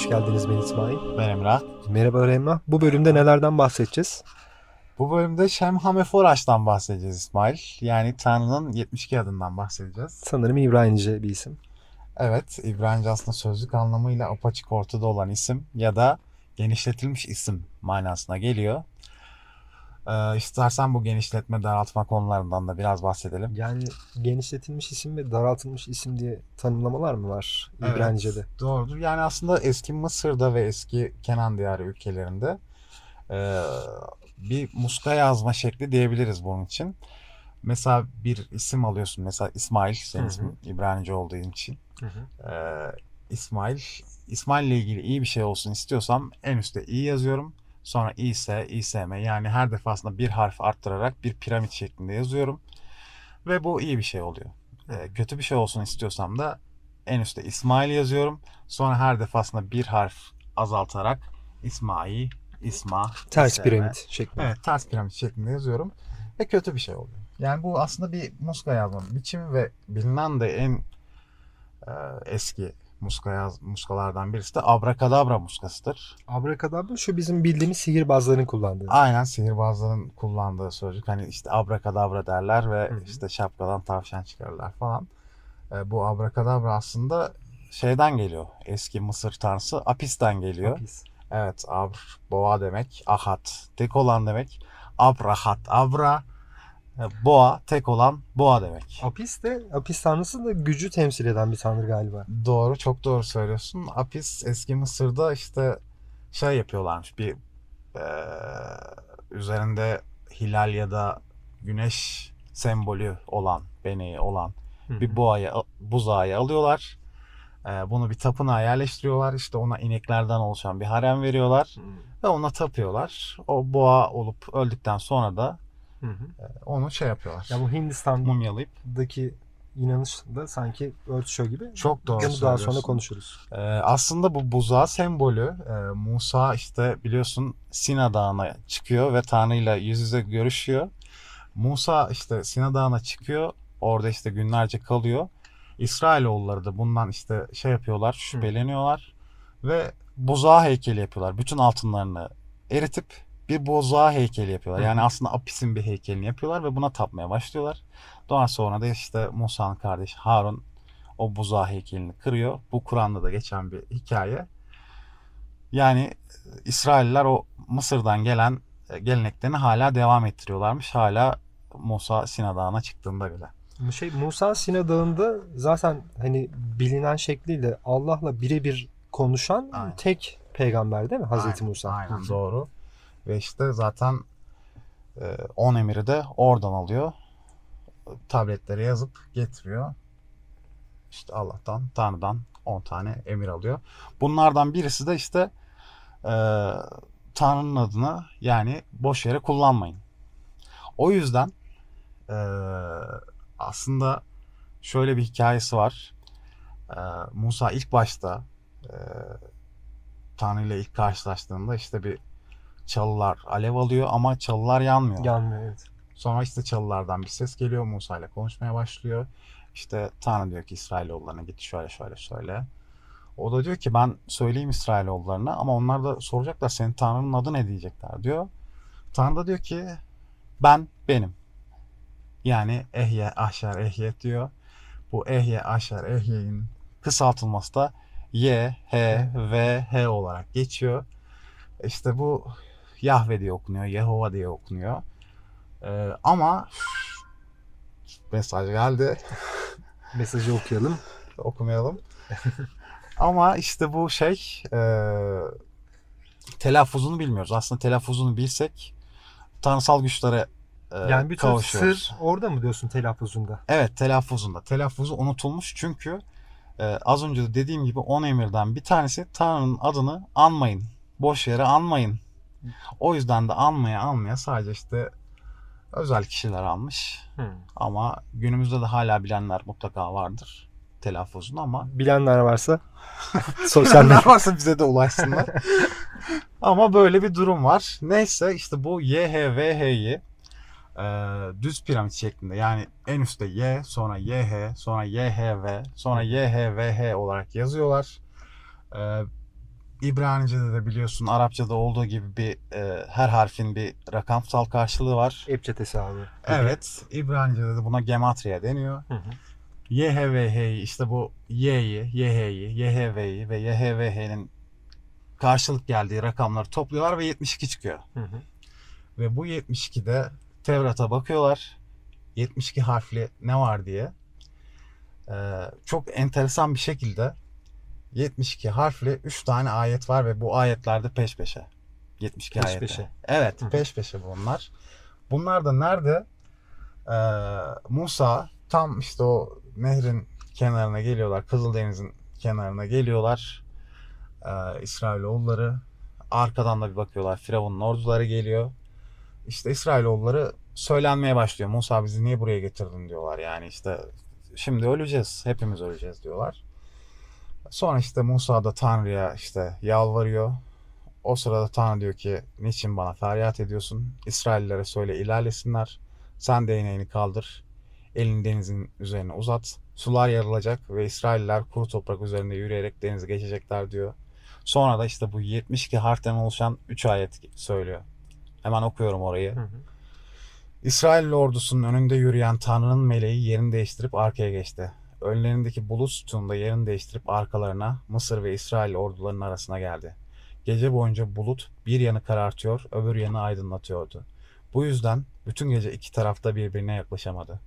Hoş geldiniz ben İsmail. Ben Emrah. Merhaba Emrah. Bu bölümde nelerden bahsedeceğiz? Bu bölümde Şemhameforaş'tan bahsedeceğiz İsmail. Yani Tanrı'nın 72 adından bahsedeceğiz. Sanırım İbranice bir isim. Evet, İbranice aslında sözlük anlamıyla apaçık ortada olan isim ya da genişletilmiş isim manasına geliyor. Ee, istersen bu genişletme daraltma konularından da biraz bahsedelim. Yani genişletilmiş isim ve daraltılmış isim diye tanımlamalar mı var Evet, İbranice'de? doğrudur. Yani aslında eski Mısır'da ve eski Kenan diyarı ülkelerinde e, bir muska yazma şekli diyebiliriz bunun için. Mesela bir isim alıyorsun. Mesela İsmail, senin ismin İbranice olduğu için. Hı hı. Ee, İsmail, İsmail ile ilgili iyi bir şey olsun istiyorsam en üstte iyi yazıyorum. Sonra i ise İSM yani her defasında bir harf arttırarak bir piramit şeklinde yazıyorum. Ve bu iyi bir şey oluyor. Ee, kötü bir şey olsun istiyorsam da en üstte İsmail yazıyorum. Sonra her defasında bir harf azaltarak İsmail, İsma, Ters İSM. piramit şeklinde. Evet ters piramit şeklinde yazıyorum. Ve kötü bir şey oluyor. Yani bu aslında bir muska yazma biçimi ve bilinen de en e, eski muska yaz, muskalardan birisi de abrakadabra muskasıdır. Abrakadabra şu bizim bildiğimiz sihirbazların kullandığı. Aynen sihirbazların kullandığı sözcük. Hani işte abrakadabra derler ve Hı hı. işte şapkadan tavşan çıkarırlar falan. E, bu abrakadabra aslında şeyden geliyor. Eski Mısır tanrısı Apis'ten geliyor. Apis. Evet, abr, boğa demek, ahat, tek olan demek. Abrahat, abra, boğa, tek olan boğa demek. Apis de Apis tanrısı da gücü temsil eden bir tanrı galiba. Doğru, çok doğru söylüyorsun. Apis eski Mısır'da işte şey yapıyorlarmış, bir e, üzerinde hilal ya da güneş sembolü olan, beneği olan bir boğayı, buzağıyı alıyorlar. E, bunu bir tapınağa yerleştiriyorlar. İşte ona ineklerden oluşan bir harem veriyorlar. Hı ve ona tapıyorlar. O boğa olup öldükten sonra da hı. onu şey yapıyorlar. Ya bu Hindistan'daki mumyalayıp. inanış da sanki örtüşüyor gibi. Çok doğru Bunu daha sonra konuşuruz. Ee, aslında bu buzağı sembolü e, Musa işte biliyorsun Sina Dağı'na çıkıyor ve Tanrı ile yüz yüze görüşüyor. Musa işte Sina Dağı'na çıkıyor. Orada işte günlerce kalıyor. İsrailoğulları da bundan işte şey yapıyorlar, şüpheleniyorlar ve buzağı heykeli yapıyorlar. Bütün altınlarını eritip bir buzağı heykeli yapıyorlar. Yani aslında Apis'in bir heykelini yapıyorlar ve buna tapmaya başlıyorlar. Daha sonra da işte Musa'nın kardeşi Harun o buzağı heykelini kırıyor. Bu Kur'an'da da geçen bir hikaye. Yani İsrailler o Mısır'dan gelen e, geleneklerini hala devam ettiriyorlarmış. Hala Musa Sina Dağı'na çıktığında bile. Şey Musa Sina Dağı'nda zaten hani bilinen şekliyle Allah'la birebir konuşan Aynen. tek peygamber değil mi Hazreti Aynen, Musa? Aynen doğru. Ve işte zaten e, 10 emiri de oradan alıyor. Tabletlere yazıp getiriyor. İşte Allah'tan, Tanrı'dan 10 tane emir alıyor. Bunlardan birisi de işte e, Tanrı'nın adını yani boş yere kullanmayın. O yüzden e, aslında şöyle bir hikayesi var. E, Musa ilk başta e, Tanrı ile ilk karşılaştığında işte bir çalılar alev alıyor ama çalılar yanmıyor. Yanmıyor evet. Sonra işte çalılardan bir ses geliyor. Musa ile konuşmaya başlıyor. İşte Tanrı diyor ki İsrailoğullarına git şöyle şöyle şöyle. O da diyor ki ben söyleyeyim İsrailoğullarına ama onlar da soracaklar senin Tanrı'nın adı ne diyecekler diyor. Tanrı da diyor ki ben benim. Yani Ehye, Ahşer, Ehye diyor. Bu Ehye, Ahşer, Ehye'nin kısaltılması da Y, H, V, H olarak geçiyor. İşte bu Yahve diye okunuyor, Yehova diye okunuyor. Ee, ama mesaj geldi. Mesajı okuyalım. Okumayalım. ama işte bu şey e, telaffuzunu bilmiyoruz. Aslında telaffuzunu bilsek tanrısal güçlere e, Yani bütün kavuşuyoruz. sır orada mı diyorsun telaffuzunda? Evet telaffuzunda. Telaffuzu unutulmuş çünkü e, az önce de dediğim gibi 10 emirden bir tanesi Tanrı'nın adını anmayın. Boş yere anmayın. O yüzden de anmaya anmaya sadece işte özel kişiler almış. Ama günümüzde de hala bilenler mutlaka vardır telaffuzunu ama Bilenler varsa sosyal medya. varsa bize de ulaşsınlar. ama böyle bir durum var. Neyse işte bu YHVH'yi e, düz piramit şeklinde yani en üstte Y sonra YH sonra YHV sonra YHVH olarak yazıyorlar. Ee, İbranice'de de biliyorsun Arapçada olduğu gibi bir e, her harfin bir rakamsal karşılığı var. Epçetesi abi. Evet, İbranice'de de buna gematria deniyor. Hı hı. YHVH'yi işte bu Y'yi, YH'yi, YHV'yi ve YHVH'nin karşılık geldiği rakamları topluyorlar ve 72 çıkıyor. Hı hı. Ve bu 72'de Tevrat'a bakıyorlar. 72 harfli ne var diye. Ee, çok enteresan bir şekilde 72 harfli 3 tane ayet var ve bu ayetlerde peş peşe. 72 Peş ayette. peşe. Evet Hı peş peşe bunlar. Bunlar da nerede? Ee, Musa tam işte o nehrin kenarına geliyorlar. Kızıldeniz'in kenarına geliyorlar. Ee, İsrailoğulları arkadan da bir bakıyorlar. Firavun'un orduları geliyor. İşte İsrailoğulları söylenmeye başlıyor. Musa bizi niye buraya getirdin diyorlar. Yani işte şimdi öleceğiz. Hepimiz öleceğiz diyorlar. Sonra işte Musa da Tanrı'ya işte yalvarıyor. O sırada Tanrı diyor ki niçin bana feryat ediyorsun? İsraillilere söyle ilerlesinler. Sen değneğini kaldır. Elini denizin üzerine uzat. Sular yarılacak ve İsrailler kuru toprak üzerinde yürüyerek denizi geçecekler diyor. Sonra da işte bu 72 harften oluşan 3 ayet söylüyor. Hemen okuyorum orayı. Hı hı. İsrail ordusunun önünde yürüyen Tanrı'nın meleği yerini değiştirip arkaya geçti. Önlerindeki bulut sütununda yerini değiştirip arkalarına Mısır ve İsrail ordularının arasına geldi. Gece boyunca bulut bir yanı karartıyor, öbür yanı aydınlatıyordu. Bu yüzden bütün gece iki tarafta birbirine yaklaşamadı.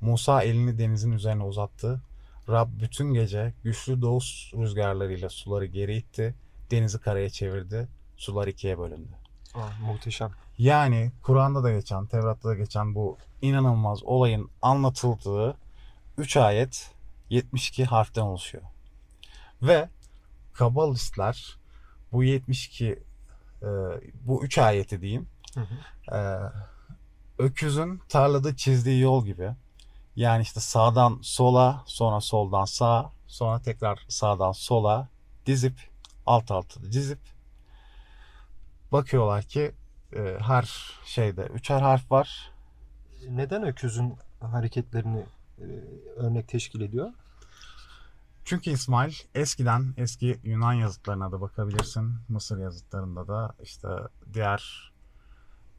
Musa elini denizin üzerine uzattı. Rab bütün gece güçlü doğu rüzgarlarıyla suları geri itti, denizi karaya çevirdi, sular ikiye bölündü. Aa, muhteşem. Yani Kur'an'da da geçen, Tevrat'ta da geçen bu inanılmaz olayın anlatıldığı 3 ayet 72 harften oluşuyor. Ve Kabalistler bu 72 e, bu 3 ayeti diyeyim Hı hı. e, öküzün tarlada çizdiği yol gibi. Yani işte sağdan sola, sonra soldan sağa, sonra tekrar sağdan sola dizip alt alta dizip bakıyorlar ki e, her şeyde üçer harf var. Neden öküzün hareketlerini e, örnek teşkil ediyor? Çünkü İsmail eskiden eski Yunan yazıtlarına da bakabilirsin. Mısır yazıtlarında da işte diğer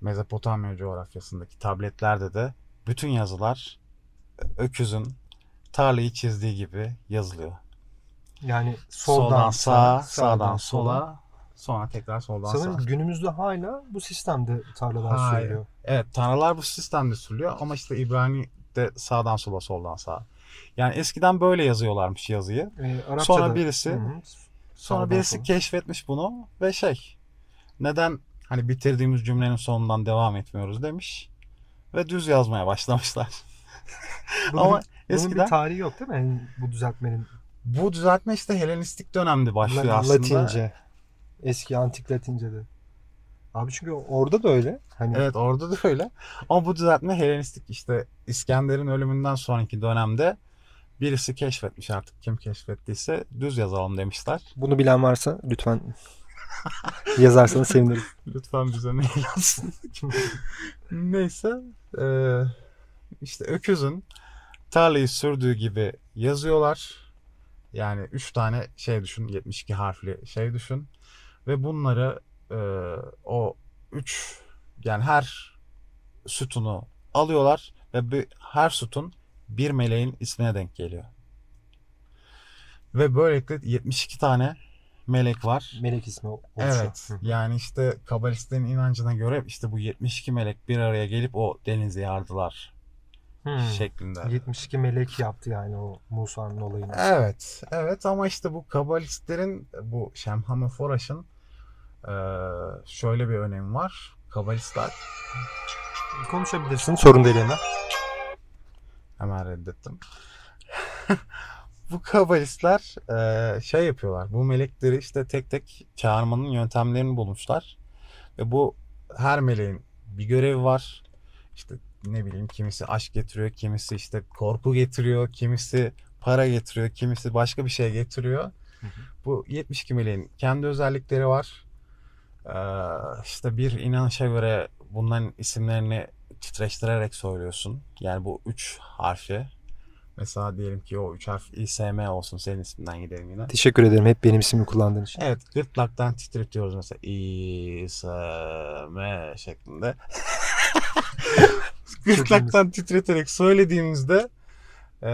Mezopotamya coğrafyasındaki tabletlerde de bütün yazılar öküzün tarlayı çizdiği gibi yazılıyor. Yani Soldan, soldan, sağa, sağa, sağdan sola, sonra tekrar soldan Sanırım sağa. günümüzde hala bu sistemde tarlalar Hayır. sürülüyor. Evet tanrılar bu sistemde sürülüyor ama işte İbrani'de sağdan sola soldan sağa. Yani eskiden böyle yazıyorlarmış yazıyı. Arapçada, Sonra birisi- Hı hı. Sonra birisi sola. keşfetmiş bunu ve şey neden hani bitirdiğimiz cümlenin sonundan devam etmiyoruz demiş ve düz yazmaya başlamışlar. Bunun, Ama bunun eskiden bir tarihi yok değil mi? Yani bu düzeltmenin bu düzeltme işte Helenistik dönemde başlıyor La- aslında. Latince. Eski antik Latince'de. Abi çünkü orada da öyle. Hani Evet orada da öyle. Ama bu düzeltme Helenistik işte İskender'in ölümünden sonraki dönemde birisi keşfetmiş artık kim keşfettiyse düz yazalım demişler. bunu bilen varsa lütfen yazarsanız sevinirim. Lütfen bize mail yazsın. Neyse eee, işte öküzün tarlayı sürdüğü gibi yazıyorlar. Yani 3 tane şey düşün 72 harfli şey düşün ve bunları eee, o 3 yani her sütunu alıyorlar ve bir, her sütun bir meleğin ismine denk geliyor. Ve böylelikle 72 tane melek var. Melek ismi oluşuyor. Evet. Yani işte kabalistlerin inancına göre işte bu 72 melek bir araya gelip o denizi yardılar Hmm. şeklinde. 72 melek yaptı yani o Musa'nın olayını. Evet. Evet ama işte bu kabalistlerin bu Şemhame Foraş'ın eee, şöyle bir önemi var. Kabalistler Konuşabilirsin. Sorun değil Emre. hemen reddettim. bu kabalistler eee, şey yapıyorlar. Bu melekleri işte tek tek çağırmanın yöntemlerini bulmuşlar. Ve bu her meleğin bir görevi var. İşte ne bileyim kimisi aşk getiriyor, kimisi işte korku getiriyor, kimisi para getiriyor, kimisi başka bir şey getiriyor. hı. Bu 72 meleğin kendi özellikleri var. Ee, işte bir inanışa göre bunların isimlerini titreştirerek söylüyorsun. Yani bu üç harfi Mesela diyelim ki o üç harf İSM olsun senin isminden gidelim yine. Teşekkür ederim hep benim ismimi kullandığın için. Evet gırtlaktan titretiyoruz mesela İSM şeklinde. gırtlaktan titreterek söylediğimizde e,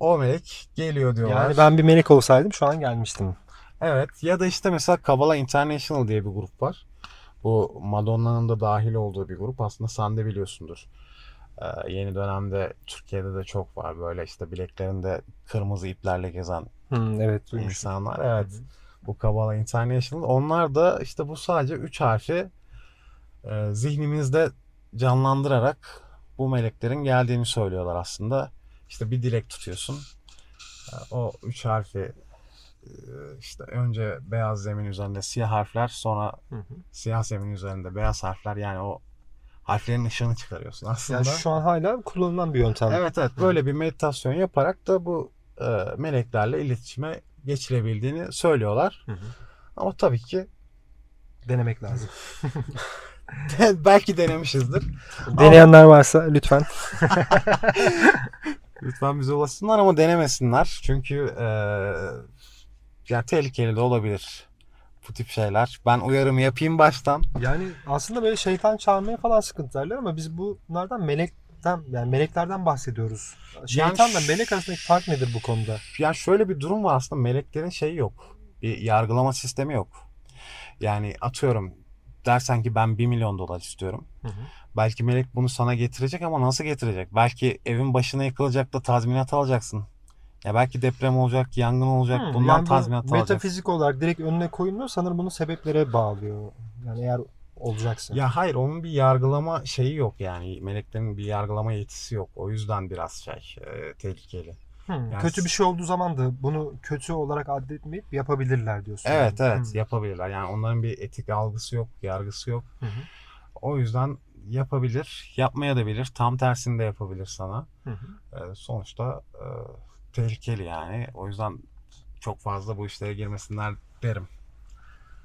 o melek geliyor diyorlar. Yani ben bir melek olsaydım şu an gelmiştim. Evet ya da işte mesela Kabala International diye bir grup var. Bu Madonna'nın da dahil olduğu bir grup. Aslında sen de biliyorsundur. Ee, yeni dönemde Türkiye'de de çok var böyle işte bileklerinde kırmızı iplerle gezen Hmm, evet insanlar. Evet. Bu Kabala International. Onlar da işte bu sadece 3 harfi e, zihnimizde canlandırarak bu meleklerin geldiğini söylüyorlar aslında. İşte bir dilek tutuyorsun. E, O üç harfi işte önce beyaz zemin üzerinde siyah harfler sonra Hı hı. siyah zemin üzerinde beyaz harfler yani o harflerin ışığını çıkarıyorsun aslında. Yani şu an hala kullanılan bir yöntem. Evet evet böyle bir meditasyon yaparak da bu e, meleklerle iletişime geçilebildiğini söylüyorlar. Hı hı. Ama tabii ki Denemek lazım. belki denemişizdir. Deneyenler varsa lütfen. Lütfen bize ulaşsınlar ama denemesinler. Çünkü e, yani tehlikeli de olabilir bu tip şeyler. Ben uyarımı yapayım baştan. Yani aslında böyle şeytan çağırmaya falan sıkıntılarlar ama biz bunlardan melekten yani meleklerden bahsediyoruz. Şeytanla ş- melek arasındaki fark nedir bu konuda? Yani şöyle bir durum var aslında meleklerin şeyi yok. Bir yargılama sistemi yok. Yani atıyorum dersen ki ben 1 milyon dolar istiyorum. Hı hı. Belki melek bunu sana getirecek ama nasıl getirecek? Belki evin başına yıkılacak da tazminat alacaksın. Ya belki deprem olacak, yangın olacak. Hı, bundan yani tazminat alacaksın. Metafizik olarak direkt önüne koyulmuyor. Sanırım bunu sebeplere bağlıyor. Yani eğer olacaksa. Ya hayır onun bir yargılama şeyi yok yani meleklerin bir yargılama yetisi yok. O yüzden biraz şey e, tehlikeli. Hı, yani- kötü bir şey olduğu zaman da bunu kötü olarak addetmeyip yapabilirler diyorsun. Evet yani. evet Hı. yapabilirler. Yani onların bir etik algısı yok, yargısı yok. Hı hı. O yüzden yapabilir, yapmaya da bilir. Tam tersini de yapabilir sana. Hı hı. E, sonuçta e, tehlikeli yani. O yüzden çok fazla bu işlere girmesinler derim.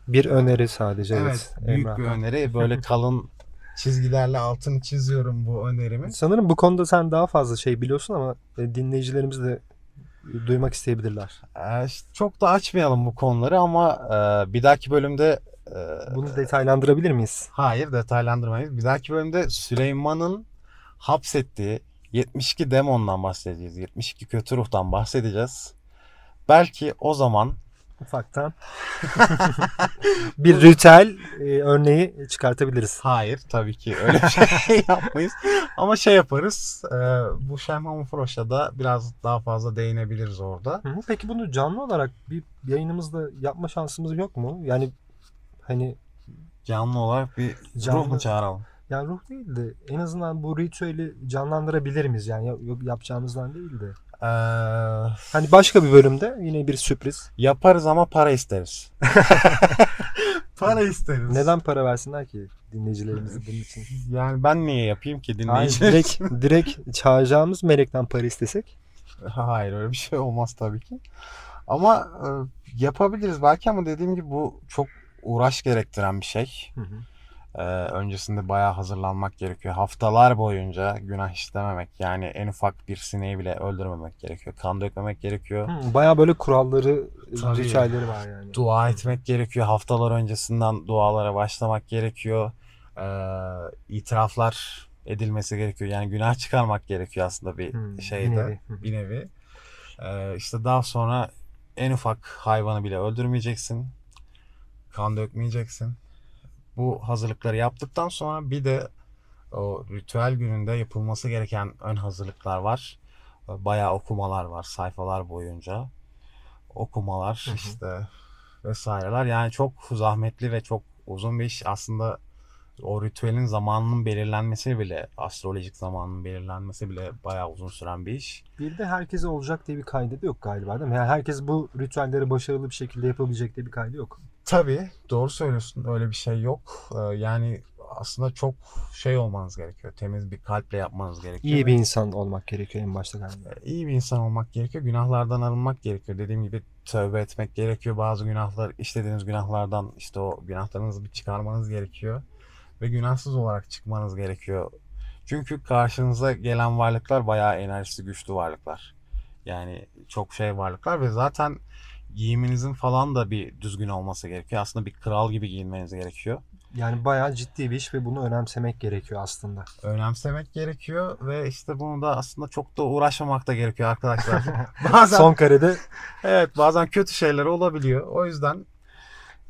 Bir öneri sadece. Evet, Evet, büyük Emrah. bir öneri. Böyle kalın çizgilerle altını çiziyorum bu önerimin. Sanırım bu konuda sen daha fazla şey biliyorsun ama e, dinleyicilerimiz de duymak isteyebilirler. Ee, çok da açmayalım bu konuları ama e, bir dahaki bölümde e, Bunu detaylandırabilir miyiz? hayır detaylandırmayız. Bir dahaki bölümde Süleyman'ın hapsettiği 72 demondan bahsedeceğiz. 72 kötü ruhtan bahsedeceğiz. Belki o zaman Ufaktan. bir ritüel e, örneği çıkartabiliriz. hayır tabii ki öyle bir şey yapmayız. Ama şey yaparız. e, bu Şemhan Froş'a da biraz daha fazla değinebiliriz orada. Hı. Peki bunu canlı olarak bir yayınımızda yapma şansımız yok mu? Yani hani Canlı olarak bir Canlı. ruh mu çağıralım? Yani ruh değil de en azından bu ritüeli canlandırabilir miyiz? Yani yapacağımızdan değil de. Ee, Hani başka bir bölümde yine bir sürpriz. yaparız ama para isteriz. para isteriz. Neden para versinler ki dinleyicilerimiz bunun için? Yani ben niye yapayım ki Hayır, dinleyiciler? direkt, direkt çağıracağımız melekten para istesek. Hayır öyle bir şey olmaz tabii ki. Ama e, yapabiliriz belki ama dediğim gibi bu çok uğraş gerektiren bir şey. E, öncesinde bayağı hazırlanmak gerekiyor. Haftalar boyunca günah işlememek yani en ufak bir sineği bile öldürmemek gerekiyor. Kan dökmemek gerekiyor. Hı, Bayağı böyle kuralları, Tabii. ritüelleri var yani. Dua etmek gerekiyor. Haftalar öncesinden dualara başlamak gerekiyor. E, itiraflar edilmesi gerekiyor. Yani günah çıkarmak gerekiyor aslında bir bir şeyde. nevi. Hı. bir nevi. Ee, işte daha sonra en ufak hayvanı bile öldürmeyeceksin. Kan dökmeyeceksin. Bu hazırlıkları yaptıktan sonra bir de o ritüel gününde yapılması gereken ön hazırlıklar var. Bayağı okumalar var sayfalar boyunca. Okumalar Hı hı. işte vesaireler. Yani çok zahmetli ve çok uzun bir iş. Aslında o ritüelin zamanının belirlenmesi bile, astrolojik zamanının belirlenmesi bile bayağı uzun süren bir iş. Bir de herkese olacak diye bir kaydı yok galiba değil mi? Yani herkes bu ritüelleri başarılı bir şekilde yapabilecek diye bir kaydı yok. Tabii doğru söylüyorsun öyle bir şey yok. Ee, yani aslında çok şey olmanız gerekiyor. Temiz bir kalple yapmanız gerekiyor. İyi bir insan olmak gerekiyor en başta galiba. Ee, iyi bir insan olmak gerekiyor. Günahlardan arınmak gerekiyor. Dediğim gibi tövbe etmek gerekiyor. Bazı günahlar, işlediğiniz günahlardan işte o günahlarınızı bir çıkarmanız gerekiyor. Ve günahsız olarak çıkmanız gerekiyor. Çünkü karşınıza gelen varlıklar bayağı enerjisi güçlü varlıklar. Yani çok şey varlıklar ve zaten giyiminizin falan da bir düzgün olması gerekiyor. Aslında bir kral gibi giyinmeniz gerekiyor. Yani bayağı ciddi bir iş ve bunu önemsemek gerekiyor aslında. Önemsemek gerekiyor ve işte bunu da aslında çok da uğraşmamak da gerekiyor arkadaşlar. bazen Son karede evet bazen kötü şeyler olabiliyor. O yüzden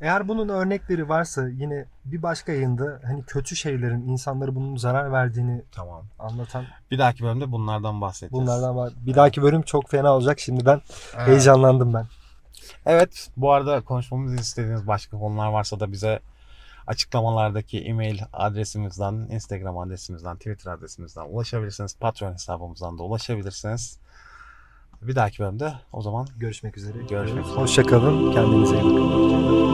eğer bunun örnekleri varsa yine bir başka yayında hani kötü şeylerin insanlara bunun zarar verdiğini tamam. anlatan Bir dahaki bölümde bunlardan bahsedeceğiz. bunlardan var. Bir dahaki bölüm çok fena olacak. Şimdiden Evet. heyecanlandım ben. Evet bu arada konuşmamızı istediğiniz başka konular varsa da bize açıklamalardaki e-mail adresimizden, Instagram adresimizden, Twitter adresimizden ulaşabilirsiniz. Patreon hesabımızdan da ulaşabilirsiniz. Bir dahaki bölümde o zaman görüşmek üzere. Görüşmek üzere. Hoşçakalın. Kendinize iyi bakın. Hoşçakalın.